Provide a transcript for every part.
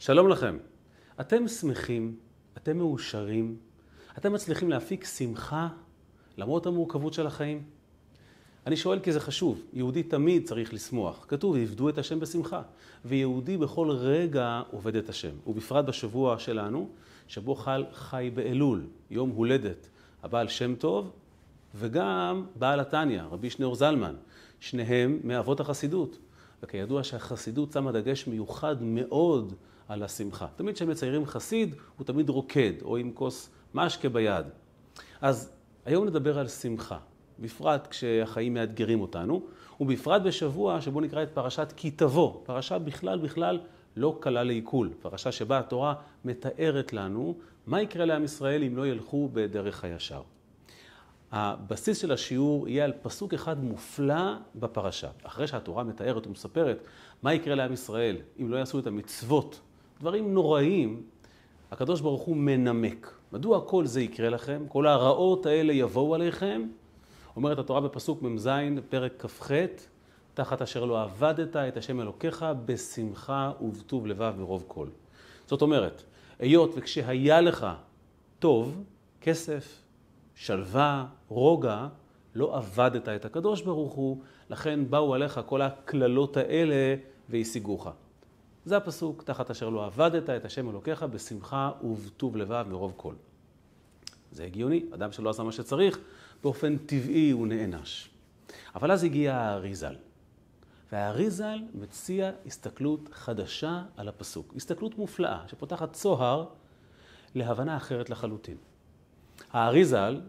שלום לכם. אתם שמחים, אתם מאושרים, אתם מצליחים להפיק שמחה למרות המורכבות של החיים? אני שואל כי זה חשוב. יהודי תמיד צריך לשמוח. כתוב, עבדו את השם בשמחה. ויהודי בכל רגע עובד את השם. ובפרט בשבוע שלנו, שבו חל חי באלול, יום הולדת הבעל שם טוב, וגם בעל התניא, רבי שניאור זלמן. שניהם מאבות החסידות. וכידוע שהחסידות שמה דגש מיוחד מאוד על השמחה. תמיד כשהם מציירים חסיד, הוא תמיד רוקד, או עם כוס משקה ביד. אז היום נדבר על שמחה, בפרט כשהחיים מאתגרים אותנו, ובפרט בשבוע שבו נקרא את פרשת כי תבוא, פרשה בכלל בכלל לא קלה לעיכול, פרשה שבה התורה מתארת לנו מה יקרה לעם ישראל אם לא ילכו בדרך הישר. הבסיס של השיעור יהיה על פסוק אחד מופלא בפרשה. אחרי שהתורה מתארת ומספרת מה יקרה לעם ישראל אם לא יעשו את המצוות, דברים נוראים, הקדוש ברוך הוא מנמק. מדוע כל זה יקרה לכם? כל הרעות האלה יבואו עליכם? אומרת התורה בפסוק מ"ז, פרק כ"ח, תחת אשר לא עבדת את השם אלוקיך בשמחה ובטוב לבב ברוב כל. זאת אומרת, היות וכשהיה לך טוב, כסף, שלווה, רוגע, לא עבדת את הקדוש ברוך הוא, לכן באו עליך כל הקללות האלה והשיגוך. זה הפסוק, תחת אשר לא עבדת את השם אלוקיך בשמחה ובטוב לבב מרוב כל. זה הגיוני, אדם שלא עשה מה שצריך, באופן טבעי הוא נענש. אבל אז הגיע האריזל. והאריזל מציע הסתכלות חדשה על הפסוק. הסתכלות מופלאה, שפותחת צוהר להבנה אחרת לחלוטין. האריזל,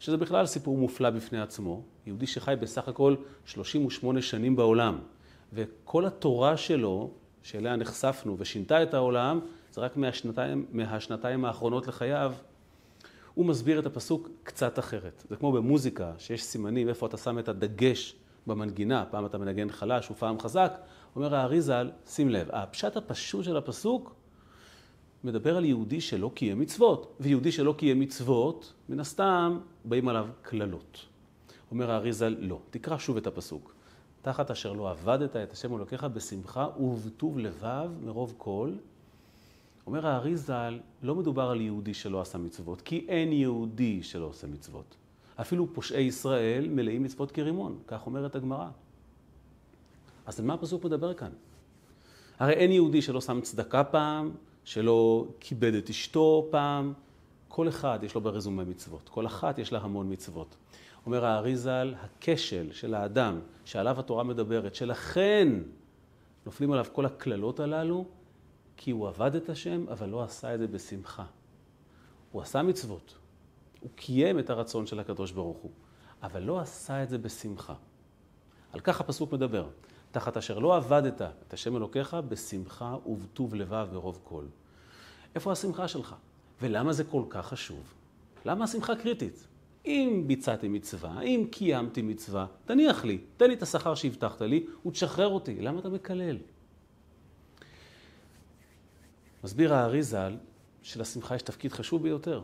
שזה בכלל סיפור מופלא בפני עצמו, יהודי שחי בסך הכל 38 שנים בעולם, וכל התורה שלו, שאליה נחשפנו ושינתה את העולם, זה רק מהשנתיים, מהשנתיים האחרונות לחייו, הוא מסביר את הפסוק קצת אחרת. זה כמו במוזיקה, שיש סימנים איפה אתה שם את הדגש במנגינה, פעם אתה מנגן חלש ופעם חזק, אומר האריזל, שים לב, הפשט הפשוט של הפסוק מדבר על יהודי שלא קיים מצוות, ויהודי שלא קיים מצוות, מן הסתם באים עליו קללות. אומר האריזל, לא, תקרא שוב את הפסוק. תחת אשר לא עבדת את השם אלוקיך בשמחה ובטוב לבב מרוב כל. אומר האריזל, לא מדובר על יהודי שלא עשה מצוות, כי אין יהודי שלא עושה מצוות. אפילו פושעי ישראל מלאים מצוות כרימון, כך אומרת הגמרא. אז על מה הפסוק מדבר כאן? הרי אין יהודי שלא שם צדקה פעם, שלא כיבד את אשתו פעם. כל אחד יש לו ברזומה מצוות, כל אחת יש לה המון מצוות. אומר האריזל, הכשל של האדם שעליו התורה מדברת, שלכן נופלים עליו כל הקללות הללו, כי הוא עבד את השם, אבל לא עשה את זה בשמחה. הוא עשה מצוות, הוא קיים את הרצון של הקדוש ברוך הוא, אבל לא עשה את זה בשמחה. על כך הפסוק מדבר. תחת אשר לא עבדת את השם אלוקיך בשמחה ובטוב לבב ברוב כל. איפה השמחה שלך? ולמה זה כל כך חשוב? למה השמחה קריטית? אם ביצעתי מצווה, אם קיימתי מצווה, תניח לי, תן לי את השכר שהבטחת לי ותשחרר אותי. למה אתה מקלל? מסביר האריזל שלשמחה יש תפקיד חשוב ביותר.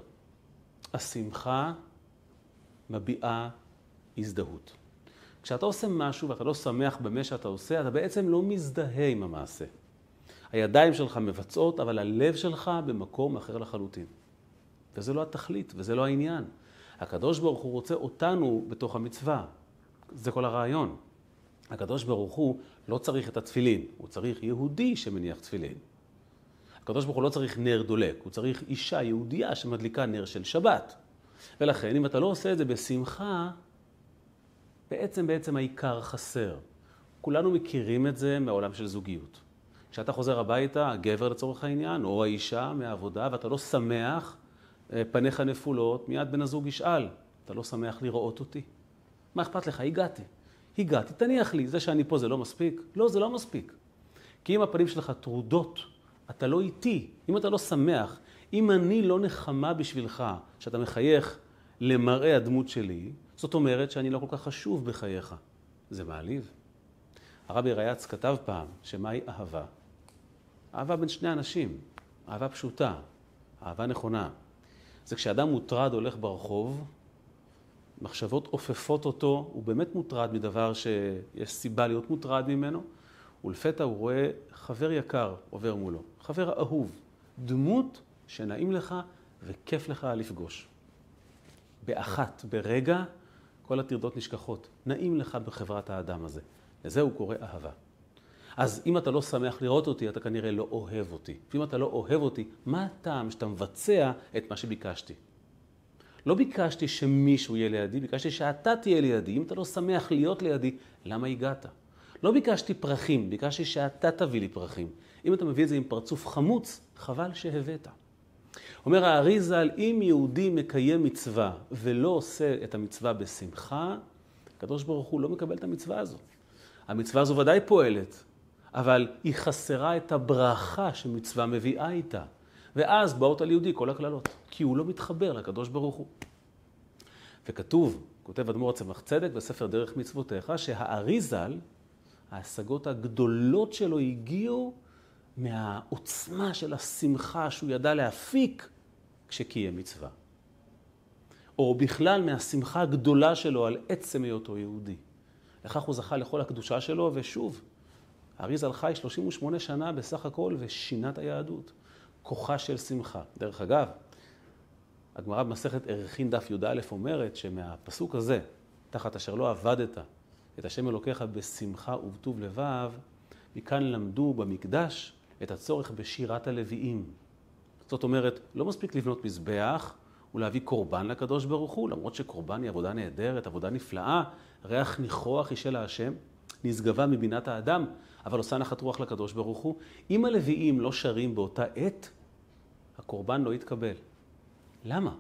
השמחה מביעה הזדהות. כשאתה עושה משהו ואתה לא שמח במה שאתה עושה, אתה בעצם לא מזדהה עם המעשה. הידיים שלך מבצעות, אבל הלב שלך במקום אחר לחלוטין. וזה לא התכלית, וזה לא העניין. הקדוש ברוך הוא רוצה אותנו בתוך המצווה. זה כל הרעיון. הקדוש ברוך הוא לא צריך את התפילין, הוא צריך יהודי שמניח תפילין. הקדוש ברוך הוא לא צריך נר דולק, הוא צריך אישה יהודייה שמדליקה נר של שבת. ולכן, אם אתה לא עושה את זה בשמחה, בעצם בעצם העיקר חסר. כולנו מכירים את זה מהעולם של זוגיות. כשאתה חוזר הביתה, הגבר לצורך העניין, או האישה מהעבודה, ואתה לא שמח, פניך נפולות, מיד בן הזוג ישאל, אתה לא שמח לראות אותי? מה אכפת לך? הגעתי. הגעתי, תניח לי, זה שאני פה זה לא מספיק? לא, זה לא מספיק. כי אם הפנים שלך טרודות, אתה לא איתי. אם אתה לא שמח, אם אני לא נחמה בשבילך, שאתה מחייך למראה הדמות שלי, זאת אומרת שאני לא כל כך חשוב בחייך. זה מעליב. הרבי ריאץ כתב פעם שמהי אהבה. אהבה בין שני אנשים, אהבה פשוטה, אהבה נכונה. זה כשאדם מוטרד הולך ברחוב, מחשבות עופפות אותו, הוא באמת מוטרד מדבר שיש סיבה להיות מוטרד ממנו, ולפתע הוא רואה חבר יקר עובר מולו, חבר אהוב, דמות שנעים לך וכיף לך לפגוש. באחת, ברגע, כל הטרדות נשכחות. נעים לך בחברת האדם הזה. לזה הוא קורא אהבה. אז אם אתה לא שמח לראות אותי, אתה כנראה לא אוהב אותי. ואם אתה לא אוהב אותי, מה הטעם שאתה מבצע את מה שביקשתי? לא ביקשתי שמישהו יהיה לידי, ביקשתי שאתה תהיה לידי. אם אתה לא שמח להיות לידי, למה הגעת? לא ביקשתי פרחים, ביקשתי שאתה תביא לי פרחים. אם אתה מביא את זה עם פרצוף חמוץ, חבל שהבאת. אומר הארי ז"ל, אם יהודי מקיים מצווה ולא עושה את המצווה בשמחה, הקדוש ברוך הוא לא מקבל את המצווה הזו. המצווה הזו ודאי פועלת, אבל היא חסרה את הברכה שמצווה מביאה איתה. ואז באות על יהודי כל הקללות, כי הוא לא מתחבר לקדוש ברוך הוא. וכתוב, כותב אדמו"ר הצמח צדק בספר דרך מצוותיך, שהארי ז"ל, ההשגות הגדולות שלו הגיעו מהעוצמה של השמחה שהוא ידע להפיק כשקיים מצווה. או בכלל מהשמחה הגדולה שלו על עצם היותו יהודי. לכך הוא זכה לכל הקדושה שלו, ושוב, אריזל חי 38 שנה בסך הכל ושינה את היהדות. כוחה של שמחה. דרך אגב, הגמרא במסכת ערכין דף י"א אומרת שמהפסוק הזה, תחת אשר לא עבדת את השם אלוקיך בשמחה ובטוב לבב, מכאן למדו במקדש את הצורך בשירת הלוויים. זאת אומרת, לא מספיק לבנות מזבח ולהביא קורבן לקדוש ברוך הוא, למרות שקורבן היא עבודה נהדרת, עבודה נפלאה, ריח ניחוח היא של השם, נשגבה מבינת האדם, אבל עושה נחת רוח לקדוש ברוך הוא. אם הלוויים לא שרים באותה עת, הקורבן לא יתקבל. למה?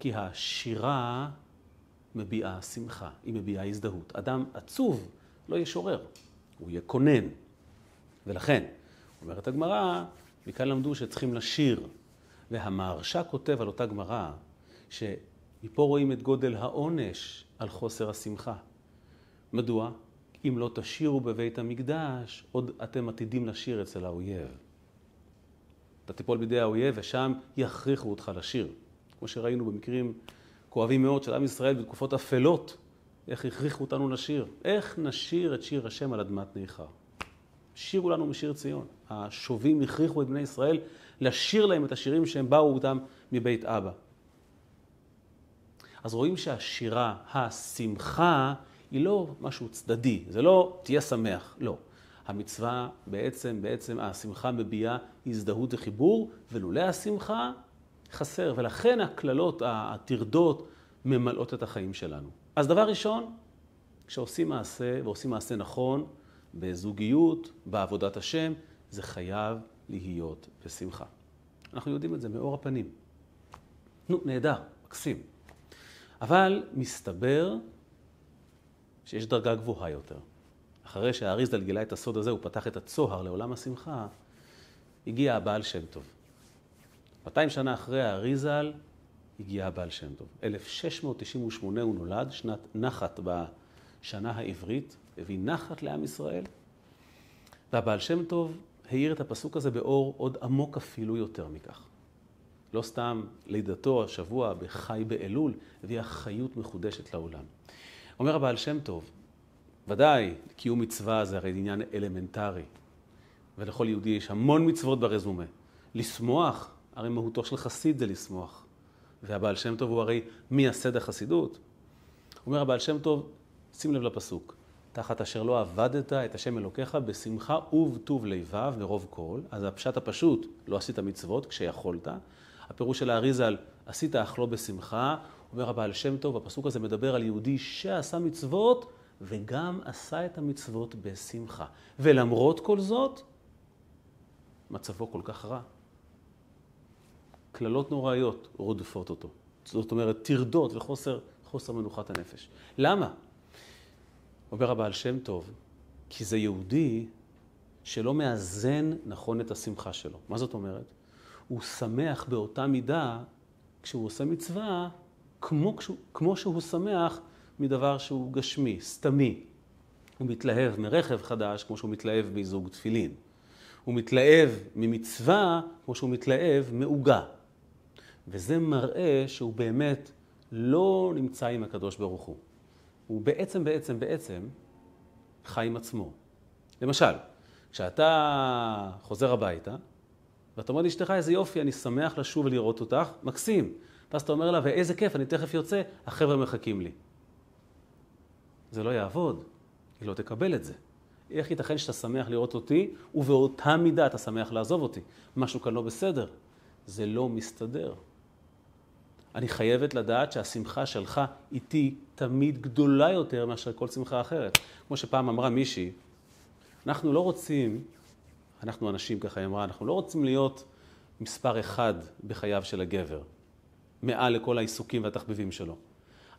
כי השירה מביעה שמחה, היא מביעה הזדהות. אדם עצוב לא ישורר, הוא יקונן. ולכן, אומרת הגמרא, מכאן למדו שצריכים לשיר. והמהרש"א כותב על אותה גמרא, שמפה רואים את גודל העונש על חוסר השמחה. מדוע? אם לא תשירו בבית המקדש, עוד אתם עתידים לשיר אצל האויב. אתה תיפול בידי האויב ושם יכריחו אותך לשיר. כמו שראינו במקרים כואבים מאוד של עם ישראל בתקופות אפלות, איך הכריחו אותנו לשיר. איך נשיר את שיר השם על אדמת ניכר? שירו לנו משיר ציון. השובים הכריחו את בני ישראל לשיר להם את השירים שהם באו אותם מבית אבא. אז רואים שהשירה, השמחה, היא לא משהו צדדי, זה לא תהיה שמח, לא. המצווה בעצם, בעצם השמחה מביעה הזדהות וחיבור, ולולא השמחה חסר, ולכן הקללות, הטרדות, ממלאות את החיים שלנו. אז דבר ראשון, כשעושים מעשה, ועושים מעשה נכון, בזוגיות, בעבודת השם, זה חייב להיות בשמחה. אנחנו יודעים את זה מאור הפנים. נו, נהדר, מקסים. אבל מסתבר שיש דרגה גבוהה יותר. אחרי שהאריזדל גילה את הסוד הזה, הוא פתח את הצוהר לעולם השמחה, הגיע הבעל שם טוב. 200 שנה אחרי האריזל, הגיע הבעל שם טוב. 1698 הוא נולד, שנת נחת בשנה העברית, הביא נחת לעם ישראל, והבעל שם טוב האיר את הפסוק הזה באור עוד עמוק אפילו יותר מכך. לא סתם לידתו השבוע בחי באלול הביאה חיות מחודשת לעולם. אומר הבעל שם טוב, ודאי, קיום מצווה זה הרי עניין אלמנטרי, ולכל יהודי יש המון מצוות ברזומה. לשמוח, הרי מהותו של חסיד זה לשמוח. והבעל שם טוב הוא הרי מייסד החסידות. אומר הבעל שם טוב, שים לב לפסוק, תחת אשר לא עבדת את השם אלוקיך בשמחה ובטוב לבב מרוב כל. אז הפשט הפשוט, לא עשית מצוות כשיכולת. הפירוש של האריזה על עשית אך לא בשמחה. אומר הבעל שם טוב, הפסוק הזה מדבר על יהודי שעשה מצוות וגם עשה את המצוות בשמחה. ולמרות כל זאת, מצבו כל כך רע. קללות נוראיות רודפות אותו. זאת אומרת, טרדות וחוסר חוסר מנוחת הנפש. למה? אומר הבעל שם טוב, כי זה יהודי שלא מאזן נכון את השמחה שלו. מה זאת אומרת? הוא שמח באותה מידה כשהוא עושה מצווה, כמו, כמו שהוא שמח מדבר שהוא גשמי, סתמי. הוא מתלהב מרכב חדש כמו שהוא מתלהב מזוג תפילין. הוא מתלהב ממצווה כמו שהוא מתלהב מעוגה. וזה מראה שהוא באמת לא נמצא עם הקדוש ברוך הוא. הוא בעצם, בעצם, בעצם חי עם עצמו. למשל, כשאתה חוזר הביתה, ואתה אומר לאשתך, איזה יופי, אני שמח לשוב ולראות אותך, מקסים. ואז אתה אומר לה, ואיזה כיף, אני תכף יוצא, החבר'ה מחכים לי. זה לא יעבוד, היא לא תקבל את זה. איך ייתכן שאתה שמח לראות אותי, ובאותה מידה אתה שמח לעזוב אותי? משהו כאן לא בסדר. זה לא מסתדר. אני חייבת לדעת שהשמחה שלך איתי תמיד גדולה יותר מאשר כל שמחה אחרת. כמו שפעם אמרה מישהי, אנחנו לא רוצים, אנחנו אנשים ככה היא אמרה, אנחנו לא רוצים להיות מספר אחד בחייו של הגבר, מעל לכל העיסוקים והתחביבים שלו.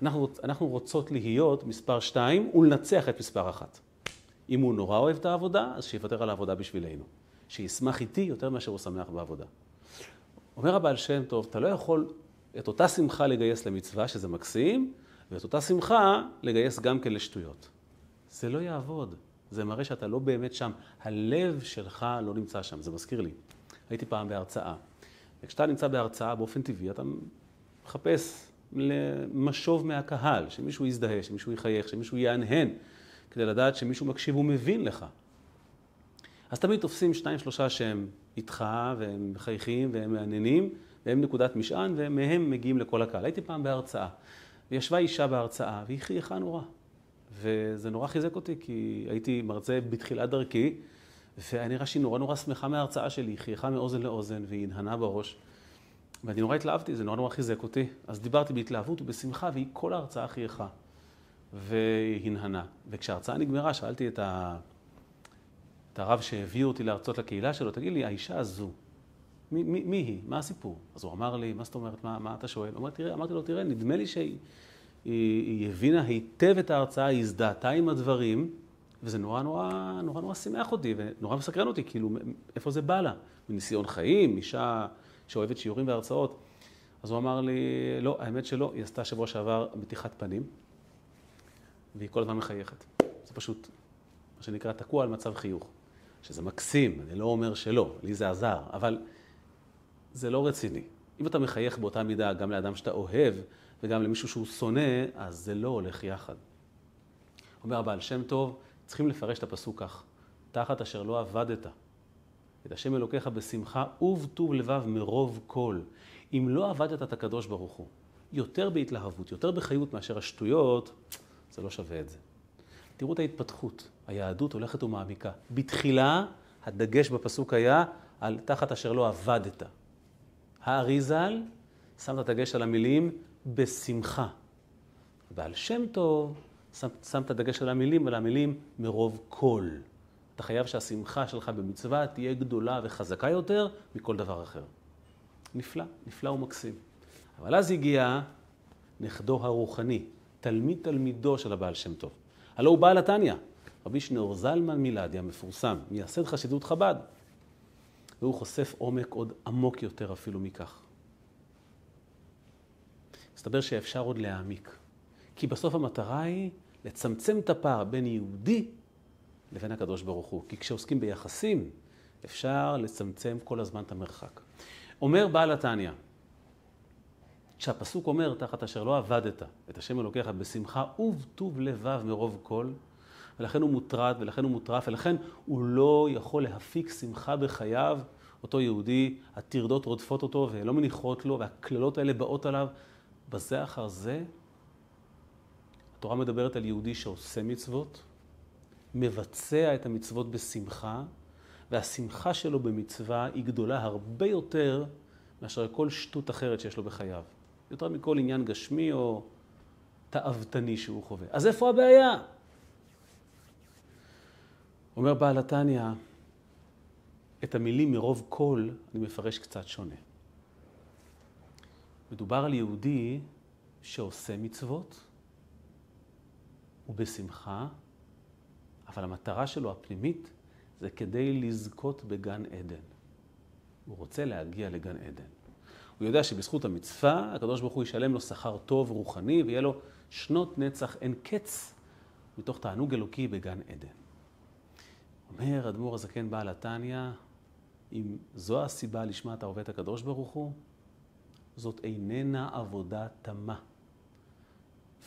אנחנו, אנחנו רוצות להיות מספר שתיים ולנצח את מספר אחת. אם הוא נורא אוהב את העבודה, אז שיוותר על העבודה בשבילנו. שישמח איתי יותר מאשר הוא שמח בעבודה. אומר הבעל שם טוב, אתה לא יכול את אותה שמחה לגייס למצווה, שזה מקסים, ואת אותה שמחה לגייס גם כן לשטויות. זה לא יעבוד. זה מראה שאתה לא באמת שם. הלב שלך לא נמצא שם. זה מזכיר לי. הייתי פעם בהרצאה. וכשאתה נמצא בהרצאה, באופן טבעי, אתה מחפש למשוב מהקהל, שמישהו יזדהה, שמישהו יחייך, שמישהו יהנהן, כדי לדעת שמישהו מקשיב ומבין לך. אז תמיד תופסים שניים, שלושה שהם איתך, והם מחייכים, והם מעניינים, והם נקודת משען, ומהם מגיעים לכל הקהל. הייתי פעם בהרצאה, וישבה אישה בהרצאה, והיא חייכה נורא. וזה נורא חיזק אותי, כי הייתי מרצה בתחילת דרכי, והיה נראה שהיא נורא נורא שמחה מההרצאה שלי, היא חייכה מאוזן לאוזן, והיא הנהנה בראש. ואני נורא התלהבתי, זה נורא נורא חיזק אותי. אז דיברתי בהתלהבות ובשמחה, והיא כל ההרצאה חייכה. והנהנה. וכשההרצאה נגמרה, שאלתי את, ה... את הרב שהביא אותי להרצות לקהילה שלו, תגיד לי, האישה הזו, מי, מי, מי היא? מה הסיפור? אז הוא אמר לי, מה זאת אומרת, מה, מה אתה שואל? אמר, תראה, אמרתי לו, תראה, נדמה לי שהיא היא, היא הבינה היטב את ההרצאה, היא הזדהתה עם הדברים, וזה נורא נורא נורא נורא שימח אותי, ונורא מסקרן אותי, כאילו, איפה זה בא לה? מניסיון חיים, אישה שאוהבת שיעורים והרצאות. אז הוא אמר לי, לא, האמת שלא, היא עשתה שבוע שעבר מתיחת פנים, והיא כל הזמן מחייכת. זה פשוט, מה שנקרא, תקוע על מצב חיוך. שזה מקסים, אני לא אומר שלא, לי זה עזר, אבל זה לא רציני. אם אתה מחייך באותה מידה גם לאדם שאתה אוהב וגם למישהו שהוא שונא, אז זה לא הולך יחד. אומר הבעל שם טוב, צריכים לפרש את הפסוק כך, תחת אשר לא עבדת, את השם אלוקיך בשמחה ובטוב לבב מרוב כל. אם לא עבדת את הקדוש ברוך הוא, יותר בהתלהבות, יותר בחיות מאשר השטויות, זה לא שווה את זה. תראו את ההתפתחות, היהדות הולכת ומעמיקה. בתחילה, הדגש בפסוק היה על תחת אשר לא עבדת. האריזל שם את הדגש על המילים בשמחה. ועל שם טוב שם, שם את הדגש על המילים, על המילים מרוב כל. אתה חייב שהשמחה שלך במצווה תהיה גדולה וחזקה יותר מכל דבר אחר. נפלא, נפלא ומקסים. אבל אז הגיע נכדו הרוחני, תלמיד תלמידו של הבעל שם טוב. הלא הוא בעל התניא, רבי שניאור זלמן מילדי המפורסם, מייסד חסידות חב"ד. והוא חושף עומק עוד עמוק יותר אפילו מכך. מסתבר שאפשר עוד להעמיק. כי בסוף המטרה היא לצמצם את הפער בין יהודי לבין הקדוש ברוך הוא. כי כשעוסקים ביחסים, אפשר לצמצם כל הזמן את המרחק. אומר בעל התניא, כשהפסוק אומר, תחת אשר לא עבדת את השם אלוקיך בשמחה ובטוב לבב מרוב כל, ולכן הוא מוטרד, ולכן הוא מוטרף, ולכן הוא לא יכול להפיק שמחה בחייו, אותו יהודי, הטרדות רודפות אותו ולא מניחות לו, והקללות האלה באות עליו. בזה אחר זה, התורה מדברת על יהודי שעושה מצוות, מבצע את המצוות בשמחה, והשמחה שלו במצווה היא גדולה הרבה יותר מאשר כל שטות אחרת שיש לו בחייו. יותר מכל עניין גשמי או תאוותני שהוא חווה. אז איפה הבעיה? אומר בעל התניא, את המילים מרוב קול אני מפרש קצת שונה. מדובר על יהודי שעושה מצוות ובשמחה, אבל המטרה שלו הפנימית זה כדי לזכות בגן עדן. הוא רוצה להגיע לגן עדן. הוא יודע שבזכות המצווה, הקדוש ברוך הוא ישלם לו שכר טוב רוחני, ויהיה לו שנות נצח אין קץ מתוך תענוג אלוקי בגן עדן. אומר אדמו"ר הזקן בעל התניא, אם זו הסיבה לשמה אתה עובד הקדוש ברוך הוא, זאת איננה עבודה תמה.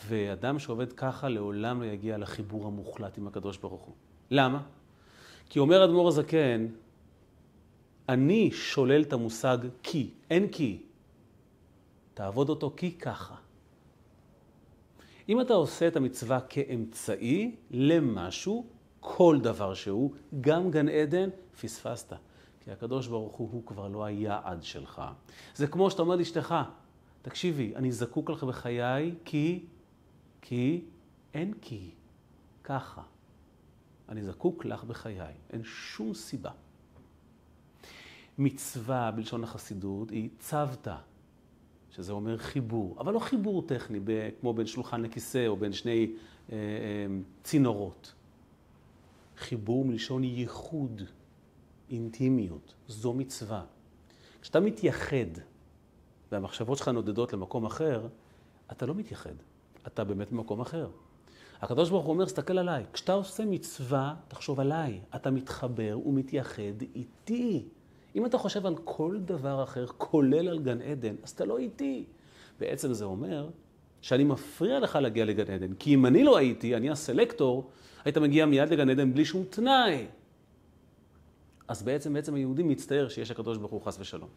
ואדם שעובד ככה לעולם לא יגיע לחיבור המוחלט עם הקדוש ברוך הוא. למה? כי אומר אדמו"ר הזקן, אני שולל את המושג כי, אין כי. תעבוד אותו כי ככה. אם אתה עושה את המצווה כאמצעי למשהו, כל דבר שהוא, גם גן עדן, פספסת. כי הקדוש ברוך הוא הוא כבר לא היעד שלך. זה כמו שאתה אומר לאשתך, תקשיבי, אני זקוק לך בחיי כי, כי, אין כי, ככה. אני זקוק לך בחיי, אין שום סיבה. מצווה בלשון החסידות היא צוותא, שזה אומר חיבור, אבל לא חיבור טכני, כמו בין שולחן לכיסא או בין שני אה, אה, צינורות. חיבור מלשון ייחוד, אינטימיות, זו מצווה. כשאתה מתייחד והמחשבות שלך נודדות למקום אחר, אתה לא מתייחד, אתה באמת במקום אחר. הקדוש ברוך הוא אומר, תסתכל עליי. כשאתה עושה מצווה, תחשוב עליי. אתה מתחבר ומתייחד איתי. אם אתה חושב על כל דבר אחר, כולל על גן עדן, אז אתה לא איתי. בעצם זה אומר שאני מפריע לך להגיע לגן עדן. כי אם אני לא הייתי, אני הסלקטור, היית מגיע מיד לגן עדן בלי שום תנאי. אז בעצם, בעצם היהודי מצטער שיש הקדוש ברוך הוא חס ושלום.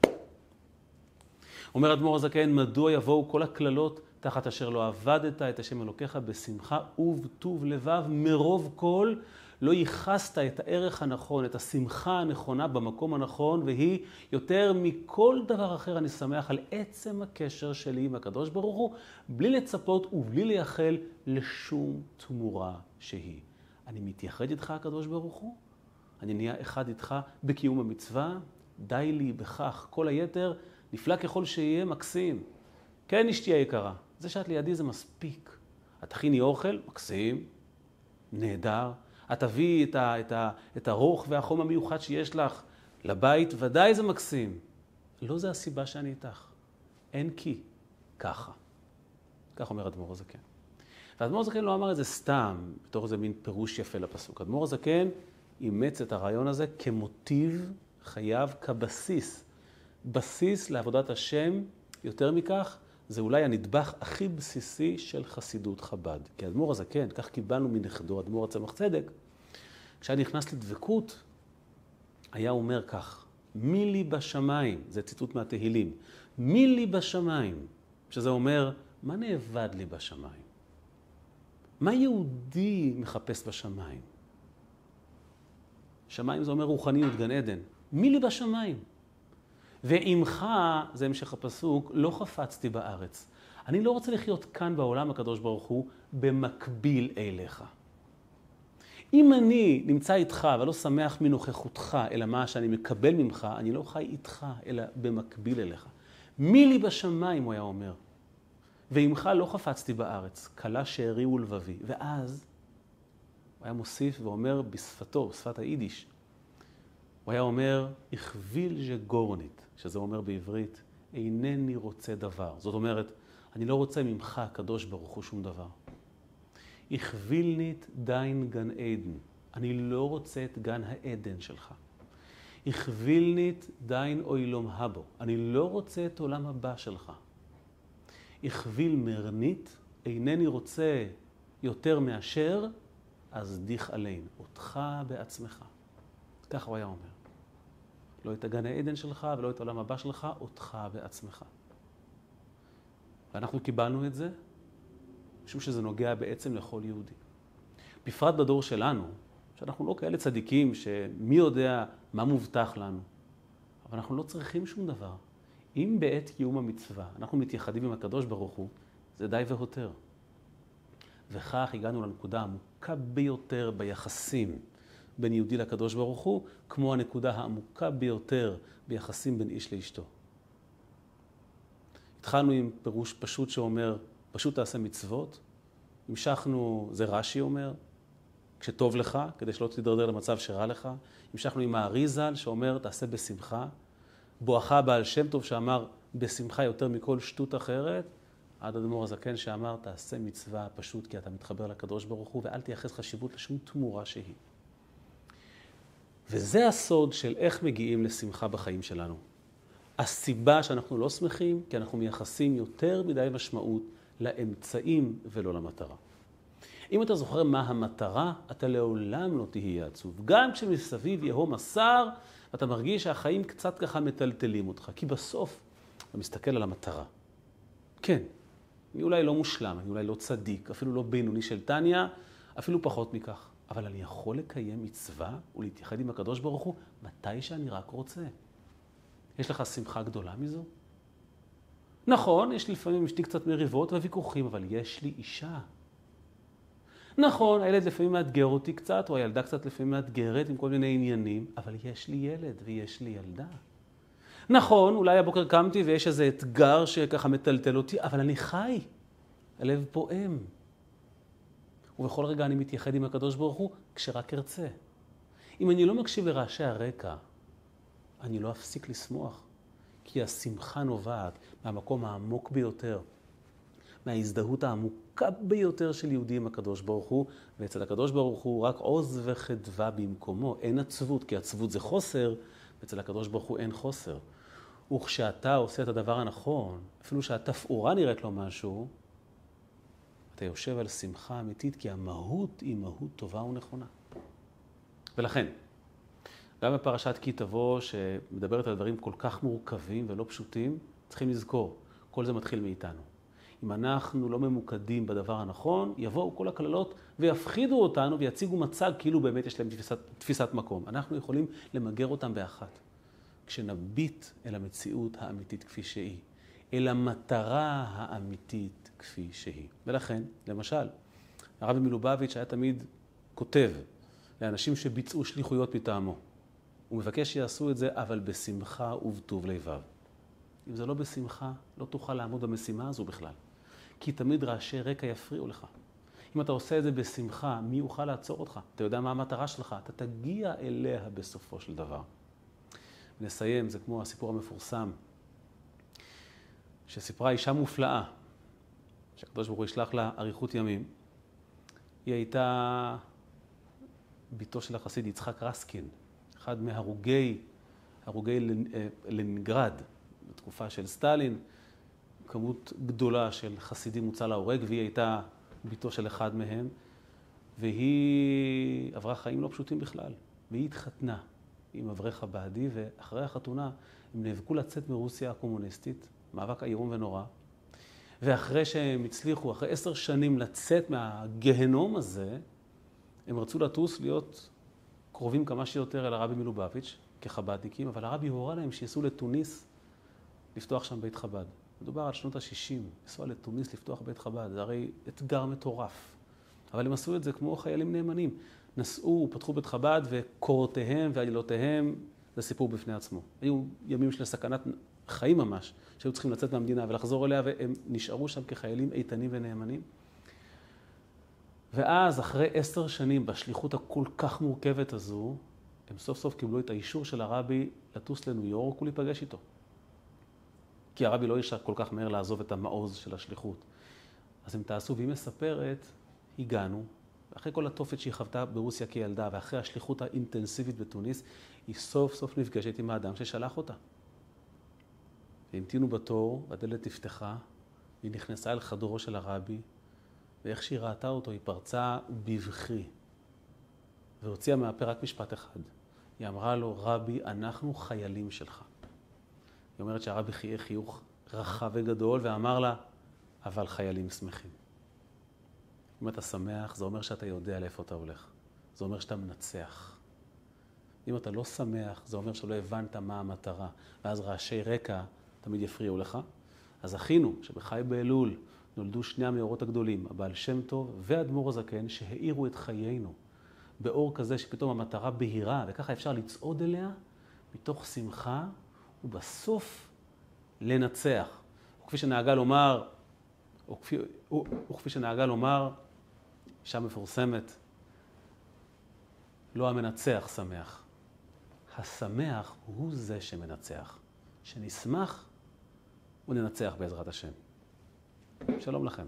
אומר אדמו"ר הזקן, מדוע יבואו כל הקללות תחת אשר לא עבדת את השם אלוקיך בשמחה ובטוב לבב מרוב כל לא ייחסת את הערך הנכון, את השמחה הנכונה במקום הנכון, והיא יותר מכל דבר אחר אני שמח על עצם הקשר שלי עם הקדוש ברוך הוא, בלי לצפות ובלי לייחל לשום תמורה שהיא. אני מתייחד איתך, הקדוש ברוך הוא, אני נהיה אחד איתך בקיום המצווה, די לי בכך. כל היתר, נפלא ככל שיהיה, מקסים. כן, אשתי היקרה, זה שאת לידי זה מספיק. את תכיני אוכל, מקסים, נהדר. את תביאי את, את, את הרוך והחום המיוחד שיש לך לבית, ודאי זה מקסים. לא זה הסיבה שאני איתך. אין כי. ככה. כך אומר אדמו"ר הזקן. ואדמו"ר הזקן לא אמר את זה סתם, בתור איזה מין פירוש יפה לפסוק. אדמו"ר הזקן אימץ את הרעיון הזה כמוטיב חייו, כבסיס. בסיס לעבודת השם, יותר מכך, זה אולי הנדבך הכי בסיסי של חסידות חב"ד. כי האדמו"ר הזקן, כך קיבלנו מנכדו, אדמו"ר הצמח צדק, כשהיה נכנס לדבקות, היה אומר כך, מי לי בשמיים, זה ציטוט מהתהילים, מי לי בשמיים, שזה אומר, מה נאבד לי בשמיים? מה יהודי מחפש בשמיים? שמיים זה אומר רוחניות, גן עדן. מי לי בשמיים? ועמך, זה המשך הפסוק, לא חפצתי בארץ. אני לא רוצה לחיות כאן בעולם הקדוש ברוך הוא במקביל אליך. אם אני נמצא איתך ולא שמח מנוכחותך, אלא מה שאני מקבל ממך, אני לא חי איתך, אלא במקביל אליך. מי לי בשמיים, הוא היה אומר. ועמך לא חפצתי בארץ, כלה שארי ולבבי. ואז הוא היה מוסיף ואומר בשפתו, בשפת היידיש, הוא היה אומר, הכביל ז'גורנית. שזה אומר בעברית, אינני רוצה דבר. זאת אומרת, אני לא רוצה ממך, הקדוש ברוך הוא, שום דבר. הכבילנית דיין גן עדן. אני לא רוצה את גן העדן שלך. הכבילנית דיין אוילום הבו. אני לא רוצה את עולם הבא שלך. הכביל מרנית, אינני רוצה יותר מאשר, אז דיך עלינו, אותך בעצמך. ככה הוא היה אומר. לא את הגן העדן שלך ולא את העולם הבא שלך, אותך בעצמך. ואנחנו קיבלנו את זה משום שזה נוגע בעצם לכל יהודי. בפרט בדור שלנו, שאנחנו לא כאלה צדיקים שמי יודע מה מובטח לנו, אבל אנחנו לא צריכים שום דבר. אם בעת קיום המצווה אנחנו מתייחדים עם הקדוש ברוך הוא, זה די והותר. וכך הגענו לנקודה העמוקה ביותר ביחסים בין יהודי לקדוש ברוך הוא, כמו הנקודה העמוקה ביותר ביחסים בין איש לאשתו. התחלנו עם פירוש פשוט שאומר, פשוט תעשה מצוות. המשכנו, זה רש"י אומר, כשטוב לך, כדי שלא תידרדר למצב שרע לך. המשכנו עם האריזל שאומר, תעשה בשמחה. בואכה בעל שם טוב שאמר, בשמחה יותר מכל שטות אחרת. עד אדמו"ר הזקן שאמר, תעשה מצווה פשוט כי אתה מתחבר לקדוש ברוך הוא, ואל תייחס חשיבות לשום תמורה שהיא. וזה הסוד של איך מגיעים לשמחה בחיים שלנו. הסיבה שאנחנו לא שמחים, כי אנחנו מייחסים יותר מדי משמעות לאמצעים ולא למטרה. אם אתה זוכר מה המטרה, אתה לעולם לא תהיה עצוב. גם כשמסביב יהום הסער, ואתה מרגיש שהחיים קצת ככה מטלטלים אותך. כי בסוף אתה מסתכל על המטרה. כן, אני אולי לא מושלם, אני אולי לא צדיק, אפילו לא בינוני של טניה, אפילו פחות מכך. אבל אני יכול לקיים מצווה ולהתייחד עם הקדוש ברוך הוא מתי שאני רק רוצה. יש לך שמחה גדולה מזו? נכון, יש לי לפעמים עם אשתי קצת מריבות וויכוחים, אבל יש לי אישה. נכון, הילד לפעמים מאתגר אותי קצת, או הילדה קצת לפעמים מאתגרת עם כל מיני עניינים, אבל יש לי ילד ויש לי ילדה. נכון, אולי הבוקר קמתי ויש איזה אתגר שככה מטלטל אותי, אבל אני חי. הלב פועם. ובכל רגע אני מתייחד עם הקדוש ברוך הוא כשרק ארצה. אם אני לא מקשיב לרעשי הרקע, אני לא אפסיק לשמוח, כי השמחה נובעת מהמקום העמוק ביותר, מההזדהות העמוקה ביותר של יהודי עם הקדוש ברוך הוא, ואצל הקדוש ברוך הוא רק עוז וחדווה במקומו. אין עצבות, כי עצבות זה חוסר, ואצל הקדוש ברוך הוא אין חוסר. וכשאתה עושה את הדבר הנכון, אפילו שהתפאורה נראית לו משהו, אתה יושב על שמחה אמיתית, כי המהות היא מהות טובה ונכונה. ולכן, גם בפרשת כי תבוא, שמדברת על דברים כל כך מורכבים ולא פשוטים, צריכים לזכור, כל זה מתחיל מאיתנו. אם אנחנו לא ממוקדים בדבר הנכון, יבואו כל הקללות ויפחידו אותנו ויציגו מצג כאילו באמת יש להם תפיסת, תפיסת מקום. אנחנו יכולים למגר אותם באחת. כשנביט אל המציאות האמיתית כפי שהיא, אל המטרה האמיתית כפי שהיא. ולכן, למשל, הרבי מלובביץ' היה תמיד כותב לאנשים שביצעו שליחויות מטעמו. הוא מבקש שיעשו את זה, אבל בשמחה ובטוב לבב. אם זה לא בשמחה, לא תוכל לעמוד במשימה הזו בכלל. כי תמיד רעשי רקע יפריעו לך. אם אתה עושה את זה בשמחה, מי יוכל לעצור אותך? אתה יודע מה המטרה שלך, אתה תגיע אליה בסופו של דבר. נסיים, זה כמו הסיפור המפורסם, שסיפרה אישה מופלאה, שהקדוש ברוך הוא ישלח לה אריכות ימים. היא הייתה בתו של החסיד יצחק רסקין, אחד מהרוגי, הרוגי אה, לנינגרד, בתקופה של סטלין, כמות גדולה של חסידים הוצא להורג, והיא הייתה בתו של אחד מהם, והיא עברה חיים לא פשוטים בכלל, והיא התחתנה עם אברך הבעדי, ואחרי החתונה הם נאבקו לצאת מרוסיה הקומוניסטית, מאבק איום ונורא, ואחרי שהם הצליחו, אחרי עשר שנים לצאת מהגהנום הזה, הם רצו לטוס להיות קרובים כמה שיותר אל הרבי מלובביץ' כחב"דניקים, אבל הרבי הורה להם שייסעו לתוניס לפתוח שם בית חב"ד. מדובר על שנות ה-60, לנסוע לתוניס לפתוח בית חב"ד, זה הרי אתגר מטורף. אבל הם עשו את זה כמו חיילים נאמנים. נסעו, פתחו בית חב"ד, וקורותיהם ועלילותיהם, זה סיפור בפני עצמו. היו ימים של סכנת חיים ממש, שהיו צריכים לצאת מהמדינה ולחזור אליה, והם נשארו שם כחיילים איתנים ונאמנים. ואז, אחרי עשר שנים בשליחות הכל כך מורכבת הזו, הם סוף סוף קיבלו את האישור של הרבי לטוס לניו יורק ולהיפגש איתו. כי הרבי לא ישר כל כך מהר לעזוב את המעוז של השליחות. אז הם תעשו, והיא מספרת, הגענו, אחרי כל התופת שהיא חוותה ברוסיה כילדה, ואחרי השליחות האינטנסיבית בתוניס, היא סוף סוף נפגשת עם האדם ששלח אותה. המתינו בתור, והדלת נפתחה, והיא נכנסה אל חדרו של הרבי, ואיך שהיא ראתה אותו, היא פרצה בבכי, והוציאה מהפה רק משפט אחד. היא אמרה לו, רבי, אנחנו חיילים שלך. היא אומרת שהרבי חייך חיוך רחב וגדול, ואמר לה, אבל חיילים שמחים. אם אתה שמח, זה אומר שאתה יודע לאיפה אתה הולך. זה אומר שאתה מנצח. אם אתה לא שמח, זה אומר שלא הבנת מה המטרה, ואז רעשי רקע תמיד יפריעו לך. אז זכינו שבחי באלול נולדו שני המאורות הגדולים, הבעל שם טוב והאדמו"ר הזקן, שהאירו את חיינו באור כזה שפתאום המטרה בהירה, וככה אפשר לצעוד אליה מתוך שמחה, ובסוף לנצח. וכפי שנהגה לומר, וכפי, וכפי שנהגה לומר, אישה מפורסמת, לא המנצח שמח. השמח הוא זה שמנצח. שנשמח וננצח בעזרת השם. שלום לכם.